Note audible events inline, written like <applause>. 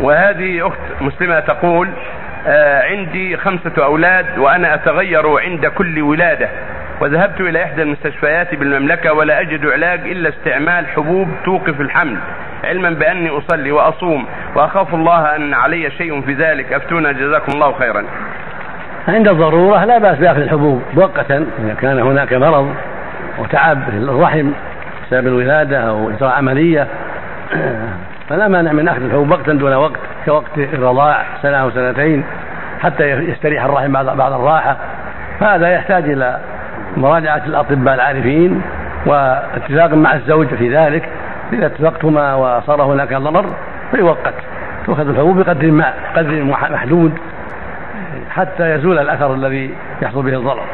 وهذه أخت مسلمة تقول آه، عندي خمسة أولاد وأنا أتغير عند كل ولادة وذهبت إلى إحدى المستشفيات بالمملكة ولا أجد علاج إلا استعمال حبوب توقف الحمل علما بأني أصلي وأصوم وأخاف الله أن علي شيء في ذلك أفتونا جزاكم الله خيرا. عند الضرورة لا بأس بأخذ الحبوب مؤقتا إذا كان هناك مرض وتعب الرحم بسبب الولادة أو إجراء عملية. <clears throat> فلا مانع من أخذ الحبوب وقتا دون وقت كوقت الرضاع سنة أو سنتين حتى يستريح الرحم بعد بعد الراحة. فهذا يحتاج إلى مراجعة الأطباء العارفين واتفاق مع الزوج في ذلك إذا اتفقتما وصار هناك ضرر فيوقت. تؤخذ الحبوب بقدر ما قدر محدود حتى يزول الأثر الذي يحصل به الضرر.